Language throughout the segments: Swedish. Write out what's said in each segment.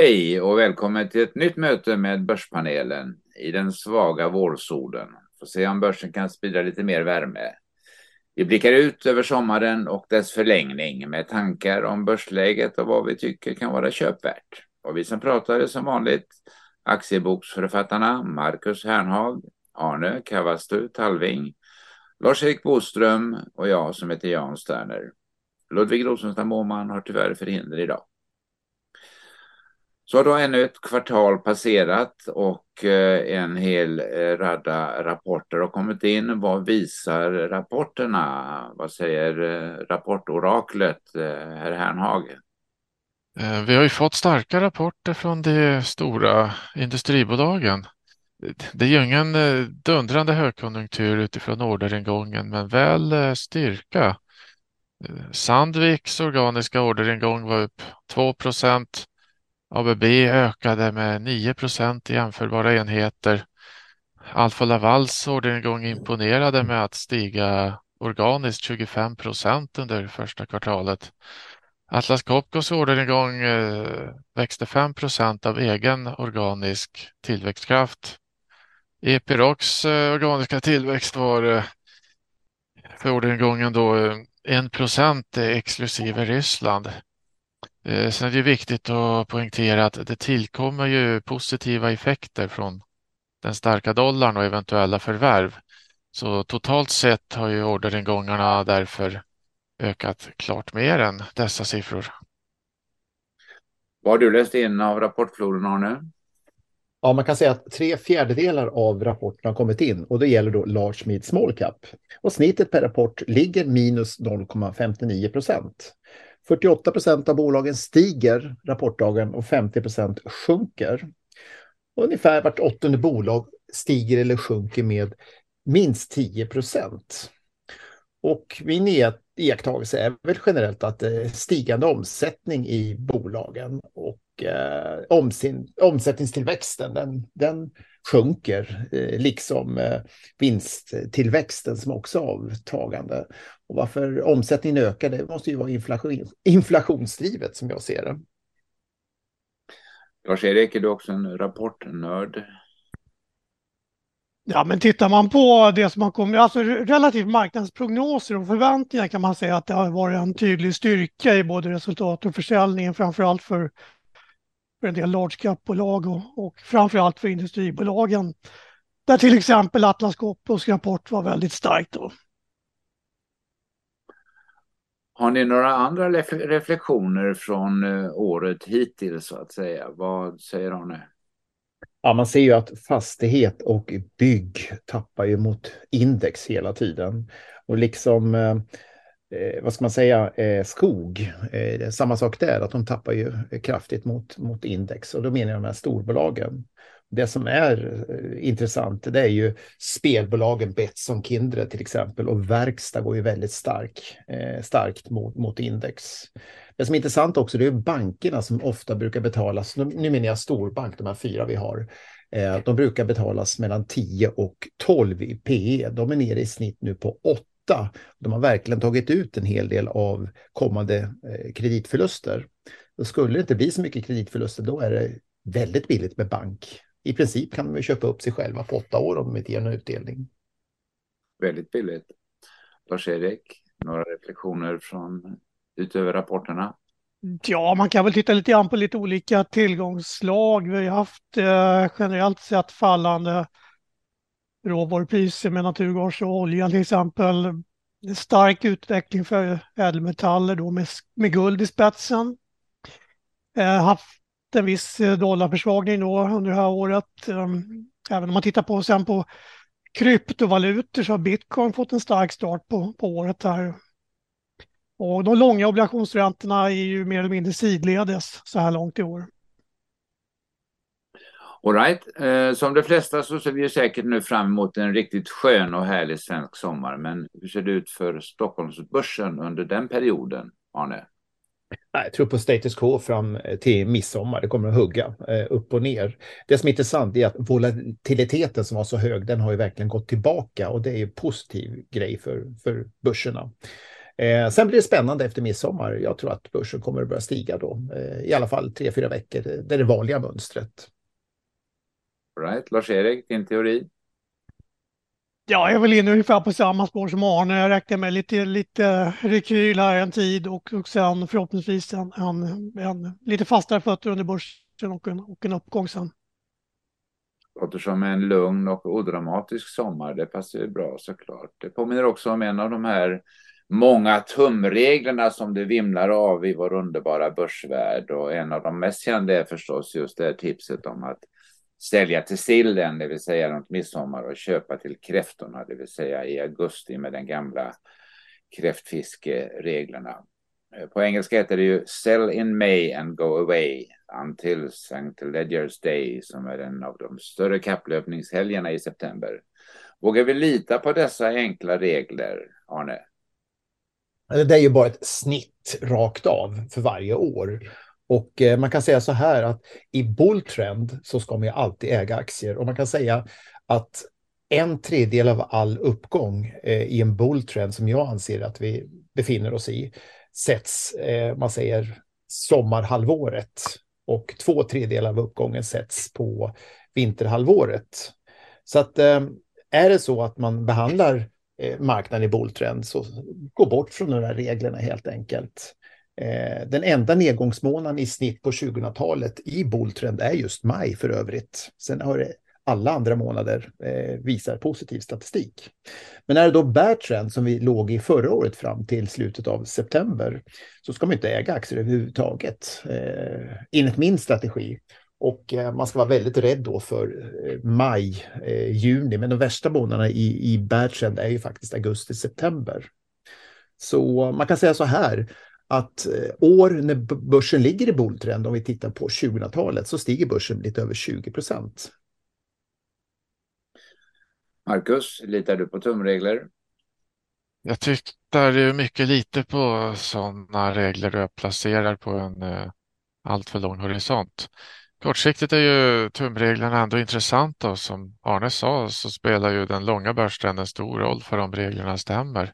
Hej och välkommen till ett nytt möte med Börspanelen i den svaga vårsolen. Får se om börsen kan sprida lite mer värme. Vi blickar ut över sommaren och dess förlängning med tankar om börsläget och vad vi tycker kan vara köpvärt. Och vi som pratar är som vanligt aktieboksförfattarna Marcus Hernhag, Arne Kavastu Talving, Lars-Erik Boström och jag som heter Jan Sterner. Ludvig Rosenstam Åhman har tyvärr förhinder idag. Så har då ännu ett kvartal passerat och eh, en hel eh, radda rapporter har kommit in. Vad visar rapporterna? Vad säger eh, rapportoraklet, herr Hernhag? Vi har ju fått starka rapporter från de stora industribolagen. Det är ju ingen dundrande högkonjunktur utifrån orderingången, men väl styrka. Sandviks organiska orderingång var upp 2 procent ABB ökade med 9 procent i jämförbara enheter. Alfa Lavals orderingång imponerade med att stiga organiskt 25 procent under första kvartalet. Atlas Copcos orderingång eh, växte 5 procent av egen organisk tillväxtkraft. Epirocs eh, organiska tillväxt var eh, för orderingången då 1 procent exklusive Ryssland. Eh, sen är det viktigt att poängtera att det tillkommer ju positiva effekter från den starka dollarn och eventuella förvärv. Så totalt sett har ju orderingångarna därför ökat klart mer än dessa siffror. Vad har du läst in av rapportfloden, Arne? Ja, man kan säga att tre fjärdedelar av rapporten har kommit in och det gäller då large mid small cap. Och snittet per rapport ligger minus 0,59 procent. 48 procent av bolagen stiger rapportdagen och 50 procent sjunker. ungefär vart åttonde bolag stiger eller sjunker med minst 10 procent. Och min iakttagelse är väl generellt att eh, stigande omsättning i bolagen och eh, omsin, omsättningstillväxten den, den sjunker, eh, liksom eh, vinsttillväxten som också är avtagande. Och varför omsättningen ökar, det måste ju vara inflation, inflationsdrivet som jag ser det. Lars-Erik, är du också en rapportnörd? Ja, men tittar man på det som har kommit, alltså relativt marknadsprognoser och förväntningar kan man säga att det har varit en tydlig styrka i både resultat och försäljningen, framför allt för, för en del large cap-bolag och, och framför allt för industribolagen. Där till exempel Atlas Copcos rapport var väldigt stark då. Har ni några andra reflektioner från eh, året hittills så att säga? Vad säger Arne? Ja, man ser ju att fastighet och bygg tappar ju mot index hela tiden. Och liksom, eh, vad ska man säga, eh, skog, eh, samma sak där, att de tappar ju kraftigt mot, mot index. Och då menar jag de här storbolagen. Det som är eh, intressant det är ju spelbolagen Betsson Kindred till exempel och verkstad går ju väldigt stark, eh, starkt mot, mot index. Det som är intressant också det är bankerna som ofta brukar betalas, nu menar jag storbank, de här fyra vi har, eh, de brukar betalas mellan 10 och 12 i PE. De är nere i snitt nu på 8. De har verkligen tagit ut en hel del av kommande eh, kreditförluster. Och skulle det inte bli så mycket kreditförluster, då är det väldigt billigt med bank i princip kan de köpa upp sig själva på åtta år om de inte ger någon utdelning. Väldigt billigt. Lars-Erik, några reflektioner från utöver rapporterna? Ja, man kan väl titta lite grann på lite olika tillgångslag. Vi har haft eh, generellt sett fallande råvarupriser med naturgas och olja till exempel. Stark utveckling för ädelmetaller då med, med guld i spetsen. Eh, haft en viss eh, dollarförsvagning då under det här året. Eh, även om man tittar på sen på kryptovalutor så har bitcoin fått en stark start på, på året här. Och de långa obligationsräntorna är ju mer eller mindre sidledes så här långt i år. All right. Eh, som de flesta så ser vi säkert nu fram emot en riktigt skön och härlig svensk sommar. Men hur ser det ut för Stockholmsbörsen under den perioden, Arne? Jag tror på status quo fram eh, till midsommar. Det kommer att hugga eh, upp och ner. Det som är intressant är att volatiliteten som var så hög, den har ju verkligen gått tillbaka och det är ju positiv grej för, för börserna. Eh, sen blir det spännande efter midsommar. Jag tror att börsen kommer att börja stiga då. Eh, I alla fall tre, fyra veckor. Eh, det är det vanliga mönstret. Right. Lars-Erik, din teori? Ja, jag är väl inne ungefär på samma spår som Arne. Jag räknar med lite, lite rekyl här en tid och, och sen förhoppningsvis en, en, en, lite fastare fötter under börsen och en, och en uppgång sen. Låter som en lugn och odramatisk sommar. Det passar ju bra såklart. Det påminner också om en av de här många tumreglerna som det vimlar av i vår underbara börsvärld. Och en av de mest kända är förstås just det här tipset om att sälja till sillen, det vill säga runt midsommar och köpa till kräftorna, det vill säga i augusti med den gamla kräftfiskereglerna. Eh, på engelska heter det ju Sell in May and go away until St. Ledgers Day som är en av de större kapplöpningshelgerna i september. Vågar vi lita på dessa enkla regler, Arne? Det är ju bara ett snitt rakt av för varje år. Och eh, man kan säga så här att i bulltrend så ska man ju alltid äga aktier. Och man kan säga att en tredjedel av all uppgång eh, i en bulltrend som jag anser att vi befinner oss i sätts, eh, man säger sommarhalvåret och två tredjedelar av uppgången sätts på vinterhalvåret. Så att är det så att man behandlar marknaden i bulltrend så gå bort från de här reglerna helt enkelt. Eh, den enda nedgångsmånaden i snitt på 2000-talet i bulltrend är just maj för övrigt. Sen har det alla andra månader eh, visar positiv statistik. Men är det då bear trend som vi låg i förra året fram till slutet av september så ska man inte äga aktier överhuvudtaget eh, enligt min strategi. Och eh, man ska vara väldigt rädd då för eh, maj, eh, juni, men de värsta månaderna i, i bear trend är ju faktiskt augusti, september. Så man kan säga så här, att eh, år när börsen ligger i bulltrend, om vi tittar på 2000-talet, så stiger börsen lite över 20 procent. Marcus, litar du på tumregler? Jag tittar ju mycket lite på sådana regler och jag placerar på en eh, alltför lång horisont. Kortsiktigt är ju tumreglerna ändå intressanta och som Arne sa så spelar ju den långa börstrenden stor roll för om reglerna stämmer.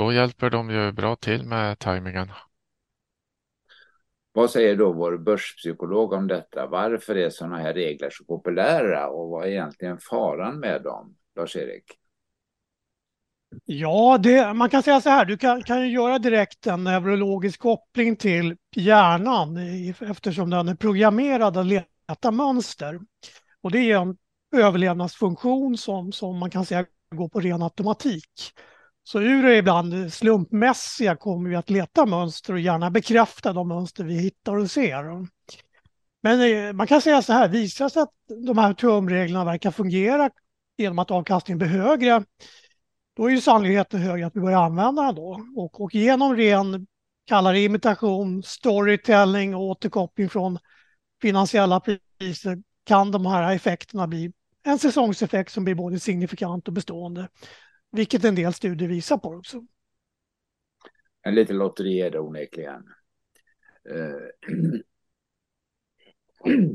Då hjälper de ju bra till med tajmingen. Vad säger då vår börspsykolog om detta? Varför är sådana här regler så populära och vad är egentligen faran med dem, Lars-Erik? Ja, det, man kan säga så här, du kan, kan ju göra direkt en neurologisk koppling till hjärnan eftersom den är programmerad att leta mönster. Och det är en överlevnadsfunktion som, som man kan säga går på ren automatik. Så ur det ibland slumpmässiga kommer vi att leta mönster och gärna bekräfta de mönster vi hittar och ser. Men eh, man kan säga så här, visar sig att de här tumreglerna verkar fungera genom att avkastningen blir högre, då är ju sannolikheten högre att vi börjar använda den då. Och, och genom ren, kallar det imitation, storytelling och återkoppling från finansiella priser kan de här effekterna bli en säsongseffekt som blir både signifikant och bestående. Vilket en del studier visar på också. En liten lotteri är det onekligen. Eh,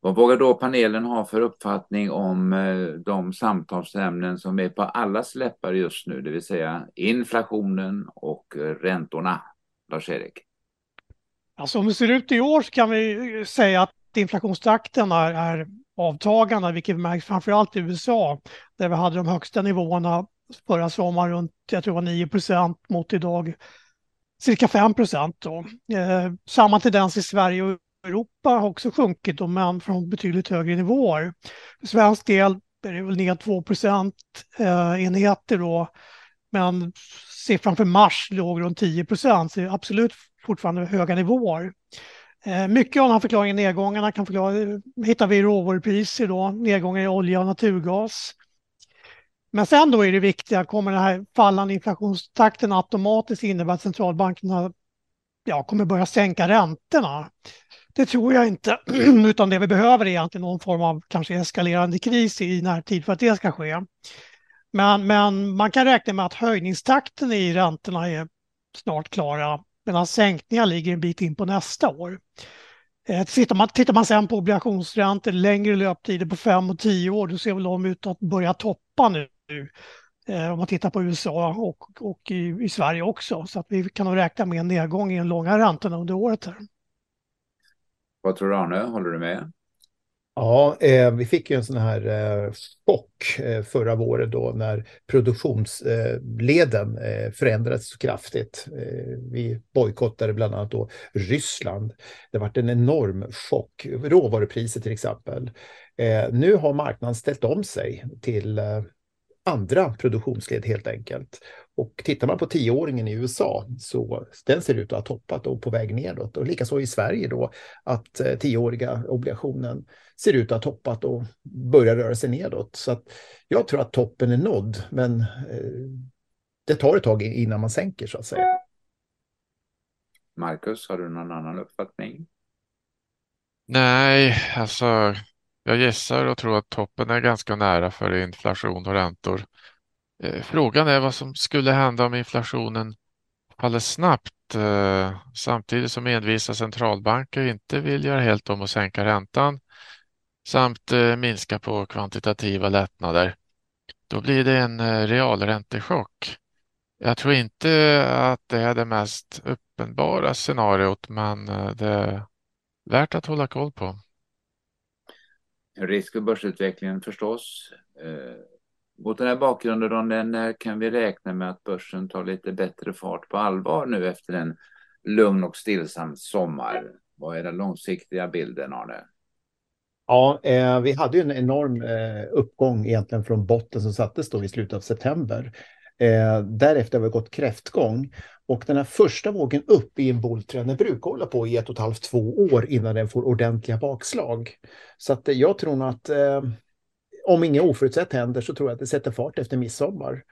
vad vågar då panelen ha för uppfattning om eh, de samtalsämnen som är på allas läppar just nu, det vill säga inflationen och räntorna? Lars-Erik? Alltså om det ser ut i år så kan vi säga att inflationstakten är, är avtagande, vilket märks framförallt i USA, där vi hade de högsta nivåerna förra sommaren runt, jag tror det var 9 procent mot idag cirka 5 procent. Eh, samma tendens i Sverige och Europa har också sjunkit, då, men från betydligt högre nivåer. För svensk del är det väl ner 2 procent eh, enheter då, men siffran för mars låg runt 10 procent, så det är absolut fortfarande höga nivåer. Eh, mycket av den här förklaringen, nedgångarna, kan förklara, hittar vi i råvarupriser då, nedgångar i olja och naturgas. Men sen då är det viktiga, kommer den här fallande inflationstakten automatiskt innebära att centralbankerna ja, kommer börja sänka räntorna? Det tror jag inte, utan det vi behöver är egentligen någon form av kanske eskalerande kris i närtid för att det ska ske. Men, men man kan räkna med att höjningstakten i räntorna är snart klara medan sänkningar ligger en bit in på nästa år. Eh, tittar man, tittar man sen på obligationsräntor, längre löptider på 5 och 10 år, då ser väl de ut att börja toppa nu. Eh, om man tittar på USA och, och i, i, Sverige också. Så att vi kan nog räkna med en nedgång i de långa räntorna under året. Här. Vad tror du Arne? Håller du med? Ja, eh, vi fick ju en sån här eh, chock eh, förra våren då när produktionsleden eh, förändrades så kraftigt. Eh, vi bojkottade bland annat då Ryssland. Det varit en enorm chock. Råvarupriser till exempel. Eh, nu har marknaden ställt om sig till eh, andra produktionsled helt enkelt. Och tittar man på tioåringen i USA så den ser ut att ha toppat och på väg nedåt. Och likaså i Sverige då att eh, tioåriga obligationen ser ut att ha toppat och börjar röra sig nedåt. Så att jag tror att toppen är nådd, men eh, det tar ett tag innan man sänker så att säga. Marcus, har du någon annan uppfattning? Nej, alltså jag gissar och tror att toppen är ganska nära för inflation och räntor. Eh, frågan är vad som skulle hända om inflationen faller snabbt eh, samtidigt som envisa centralbanker inte vill göra helt om och sänka räntan samt eh, minska på kvantitativa lättnader. Då blir det en realräntechock. Jag tror inte att det är det mest uppenbara scenariot, men det är värt att hålla koll på. Risk för börsutvecklingen förstås. Mot den här bakgrunden, när eh, kan vi räkna med att börsen tar lite bättre fart på allvar nu efter en lugn och stillsam sommar? Vad är den långsiktiga bilden, Arne? Ja, eh, vi hade ju en enorm eh, uppgång egentligen från botten som sattes då i slutet av september. Eh, därefter har vi gått kräftgång och den här första vågen upp i en bulltrend brukar hålla på i ett och ett halvt, två år innan den får ordentliga bakslag. Så att eh, jag tror nog att eh, om inget oförutsett händer så tror jag att det sätter fart efter midsommar.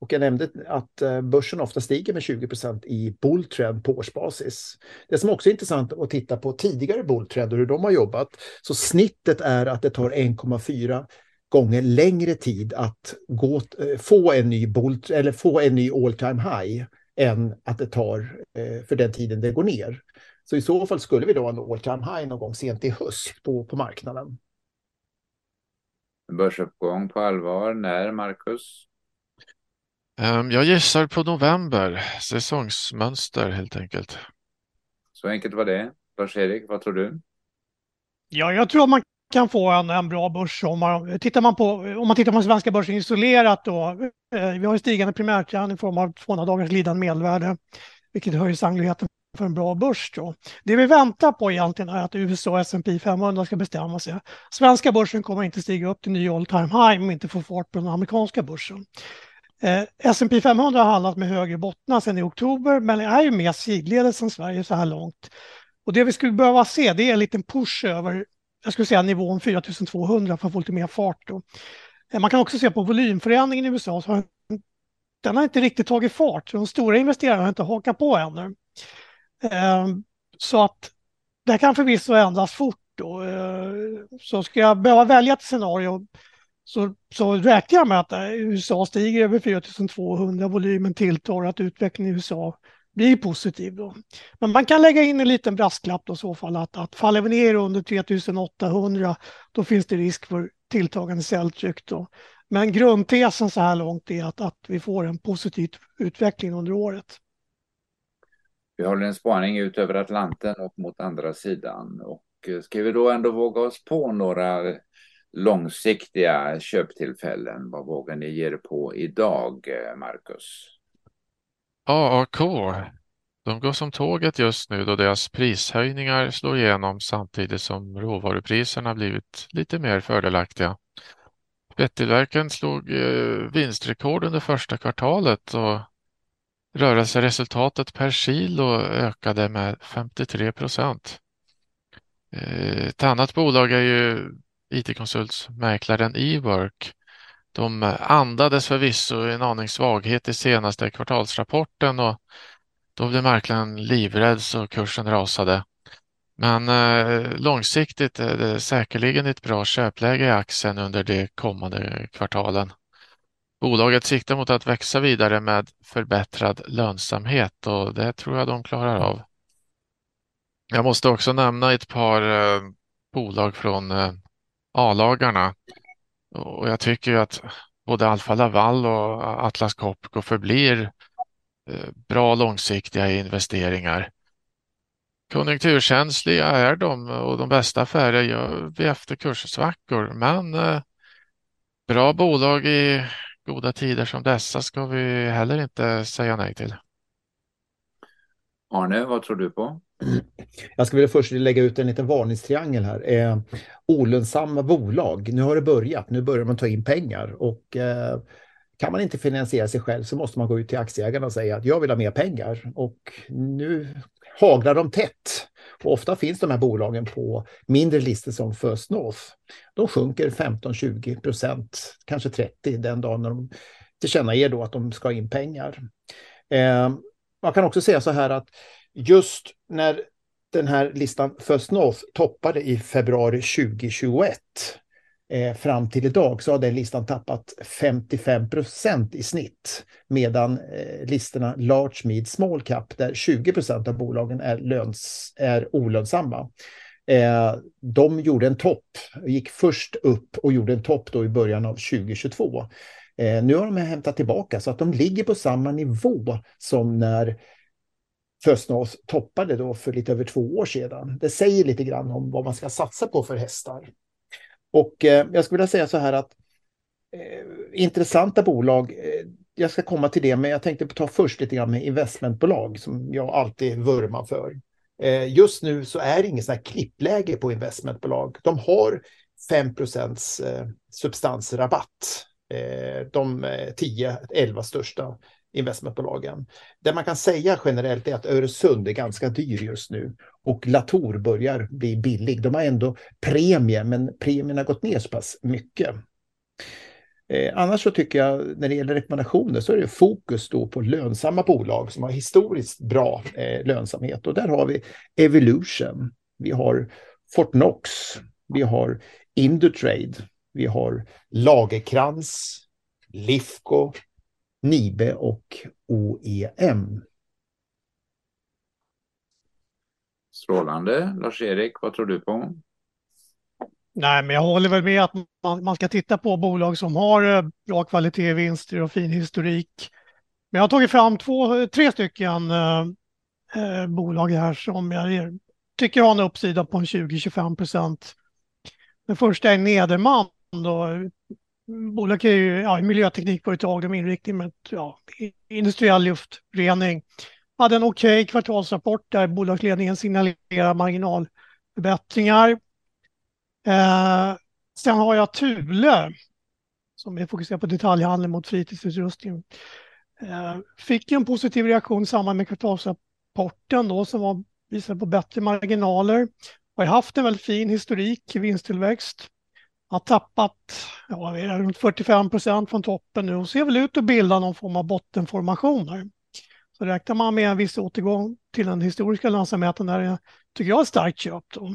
Och jag nämnde att eh, börsen ofta stiger med 20% i bulltrend på årsbasis. Det som också är intressant att titta på tidigare bulltrender, och hur de har jobbat. Så snittet är att det tar 1,4 gånger längre tid att gå, eh, få en ny bull, eller få en ny all time high än att det tar eh, för den tiden det går ner. Så i så fall skulle vi då ha en all time high någon gång sent i höst på, på marknaden börsuppgång på allvar? När, Marcus? Ehm, jag gissar på november, säsongsmönster helt enkelt. Så enkelt var det. Lars-Erik, vad tror du? Ja, jag tror att man kan få en, en bra börssommar. Tittar man på, om man tittar på den svenska börsen isolerat då, eh, vi har stigande primärtrend i form av 200 dagars glidande medelvärde, vilket höjer sannolikheten för en bra börs. Då. Det vi väntar på egentligen är att USA och S&P 500 ska bestämma sig. Svenska börsen kommer inte stiga upp till ny all time high om vi inte får fart på den amerikanska börsen. Eh, S&P 500 har handlat med högre bottnar sedan i oktober men är ju mer sidledes än Sverige så här långt. Och det vi skulle behöva se det är en liten push över jag skulle säga nivån 4200 för att få lite mer fart. Då. Eh, man kan också se på volymförändringen i USA så har den har inte riktigt tagit fart. De stora investerarna har inte hakat på ännu. Ehm, så att det kan förvisso ändras fort. Då. Eh, så ska jag behöva välja ett scenario så, så räknar jag med att eh, USA stiger över 4200, volymen tilltar att utvecklingen i USA blir positiv. Då. Men man kan lägga in en liten brasklapp då i så fall att, att faller vi ner under 3800 då finns det risk för tilltagande celltryck. Då. Men grundtesen så här långt är att, att vi får en positiv utveckling under året. Vi håller en spaning ut över Atlanten och mot andra sidan. Och eh, ska vi då ändå våga oss på några långsiktiga köptillfällen? Vad vågar ni ge er på idag, eh, Marcus? AAK, de går som tåget just nu då deras prishöjningar slår igenom samtidigt som råvarupriserna blivit lite mer fördelaktiga. Fettillverkaren slog eh, vinstrekord under första kvartalet och Rörelseresultatet per kilo ökade med 53 procent. Eh, ett annat bolag är ju it-konsultmäklaren Ework. De andades förvisso en aning svaghet i senaste kvartalsrapporten och då blev marknaden livrädd så kursen rasade. Men eh, långsiktigt är det säkerligen ett bra köpläge i aktien under de kommande kvartalen. Bolaget siktar mot att växa vidare med förbättrad lönsamhet och det tror jag de klarar av. Jag måste också nämna ett par eh, bolag från eh, A-lagarna och jag tycker ju att både Alfa Laval och Atlas Copco förblir eh, bra långsiktiga investeringar. Konjunkturkänsliga är de och de bästa affärer gör vi efter kurssvackor. Men bra bolag i goda tider som dessa ska vi heller inte säga nej till. Arne, vad tror du på? Jag skulle vilja först lägga ut en liten varningstriangel här. Eh, olönsamma bolag, nu har det börjat, nu börjar man ta in pengar och eh, kan man inte finansiera sig själv så måste man gå ut till aktieägarna och säga att jag vill ha mer pengar och nu haglar de tätt. Och ofta finns de här bolagen på mindre listor som First North. De sjunker 15-20 procent, kanske 30 den dagen när de tillkännager då att de ska in pengar. Eh, man kan också säga så här att just när den här listan First North toppade i februari 2021 Eh, fram till idag så har den listan tappat 55 procent i snitt. Medan eh, listorna Large, Mid, Small Cap där 20 procent av bolagen är, löns, är olönsamma. Eh, de gjorde en topp, gick först upp och gjorde en topp då i början av 2022. Eh, nu har de hämtat tillbaka så att de ligger på samma nivå som när First toppade då för lite över två år sedan. Det säger lite grann om vad man ska satsa på för hästar. Och eh, jag skulle vilja säga så här att eh, intressanta bolag, eh, jag ska komma till det, men jag tänkte ta först lite grann med investmentbolag som jag alltid vurmar för. Eh, just nu så är det inget sånt här klippläge på investmentbolag. De har 5 eh, substansrabatt. Eh, de eh, 10-11 största investmentbolagen. Det man kan säga generellt är att Öresund är ganska dyr just nu och Latour börjar bli billig. De har ändå premie, men premien har gått ner så pass mycket. Eh, annars så tycker jag när det gäller rekommendationer så är det fokus då på lönsamma bolag som har historiskt bra eh, lönsamhet och där har vi Evolution, vi har Fortnox, vi har Indutrade, vi har Lagerkrans, Lifco, Nibe och OEM. Strålande. Lars-Erik, vad tror du på? Nej, men jag håller väl med att man, man ska titta på bolag som har eh, bra kvalitet, vinster och fin historik. Men jag har tagit fram två, tre stycken eh, eh bolag här som jag tycker har en uppsida på en 20-25 procent. Den första är Nederman, då, Bolag är ju ja, miljöteknikföretag, de inriktning mot ja, industriell luftrening. Hade en okej okay kvartalsrapport där bolagsledningen signalerar marginalförbättringar. Eh, sen har jag Thule som är fokuserad på detaljhandel mot fritidsutrustning. Eh, fick en positiv reaktion i samband med kvartalsrapporten då som var, visade på bättre marginaler. Har haft en väldigt fin historik, vinsttillväxt har tappat ja, runt 45 procent från toppen nu och ser väl ut att bilda någon form av bottenformationer. Så räknar man med en viss återgång till den historiska lönsamheten där det tycker jag är starkt köp. Då.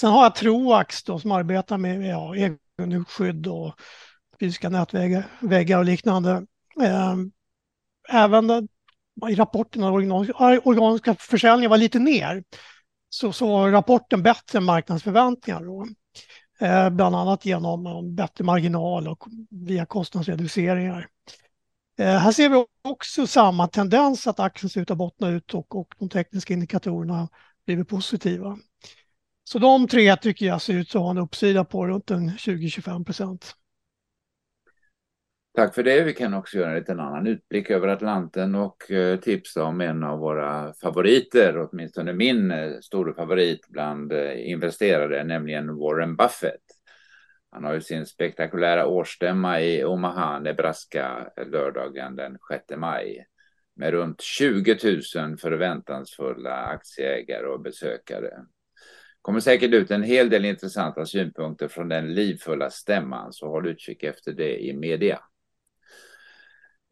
Sen har jag Troax då, som arbetar med ja, egenskydd och fysiska nätväggar och liknande. Ehm, även i rapporten att organiska försäljningen var lite ner så, så rapporten bättre än marknadsförväntningar. Då. Eh, bland annat genom bättre marginal och via kostnadsreduceringar. Eh, här ser vi också samma tendens att aktien ser ut att bottna ut och, och de tekniska indikatorerna blivit positiva. Så de tre tycker jag ser ut att ha en uppsida på runt 20-25 procent. Tack för det. Vi kan också göra en liten annan utblick över Atlanten och eh, tipsa om en av våra favoriter, åtminstone min eh, stora favorit bland eh, investerare, nämligen Warren Buffett. Han har ju sin spektakulära årsstämma i Omaha, Nebraska, lördagen den 6 maj med runt 20 000 förväntansfulla aktieägare och besökare. kommer säkert ut en hel del intressanta synpunkter från den livfulla stämman, så håll utkik efter det i media.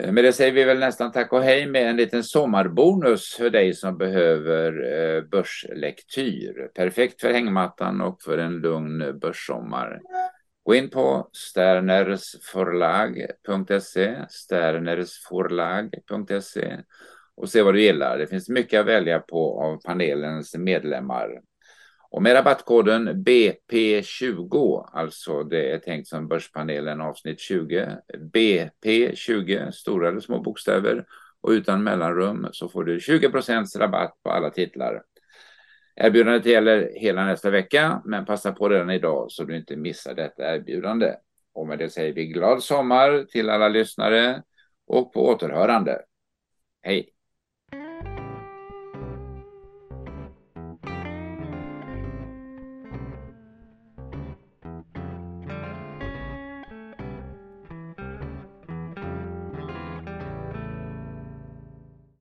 Eh, med det säger vi väl nästan tack och hej med en liten sommarbonus för dig som behöver eh, börslektyr. Perfekt för hängmattan och för en lugn börssommar. Gå in på sternersforlag.se, sternersforlag.se och se vad du gillar. Det finns mycket att välja på av panelens medlemmar. Och med rabattkoden BP20, alltså det är tänkt som Börspanelen avsnitt 20, BP20, stora eller små bokstäver och utan mellanrum så får du 20% rabatt på alla titlar. Erbjudandet gäller hela nästa vecka, men passa på redan idag så du inte missar detta erbjudande. Och med det säger vi glad sommar till alla lyssnare och på återhörande. Hej!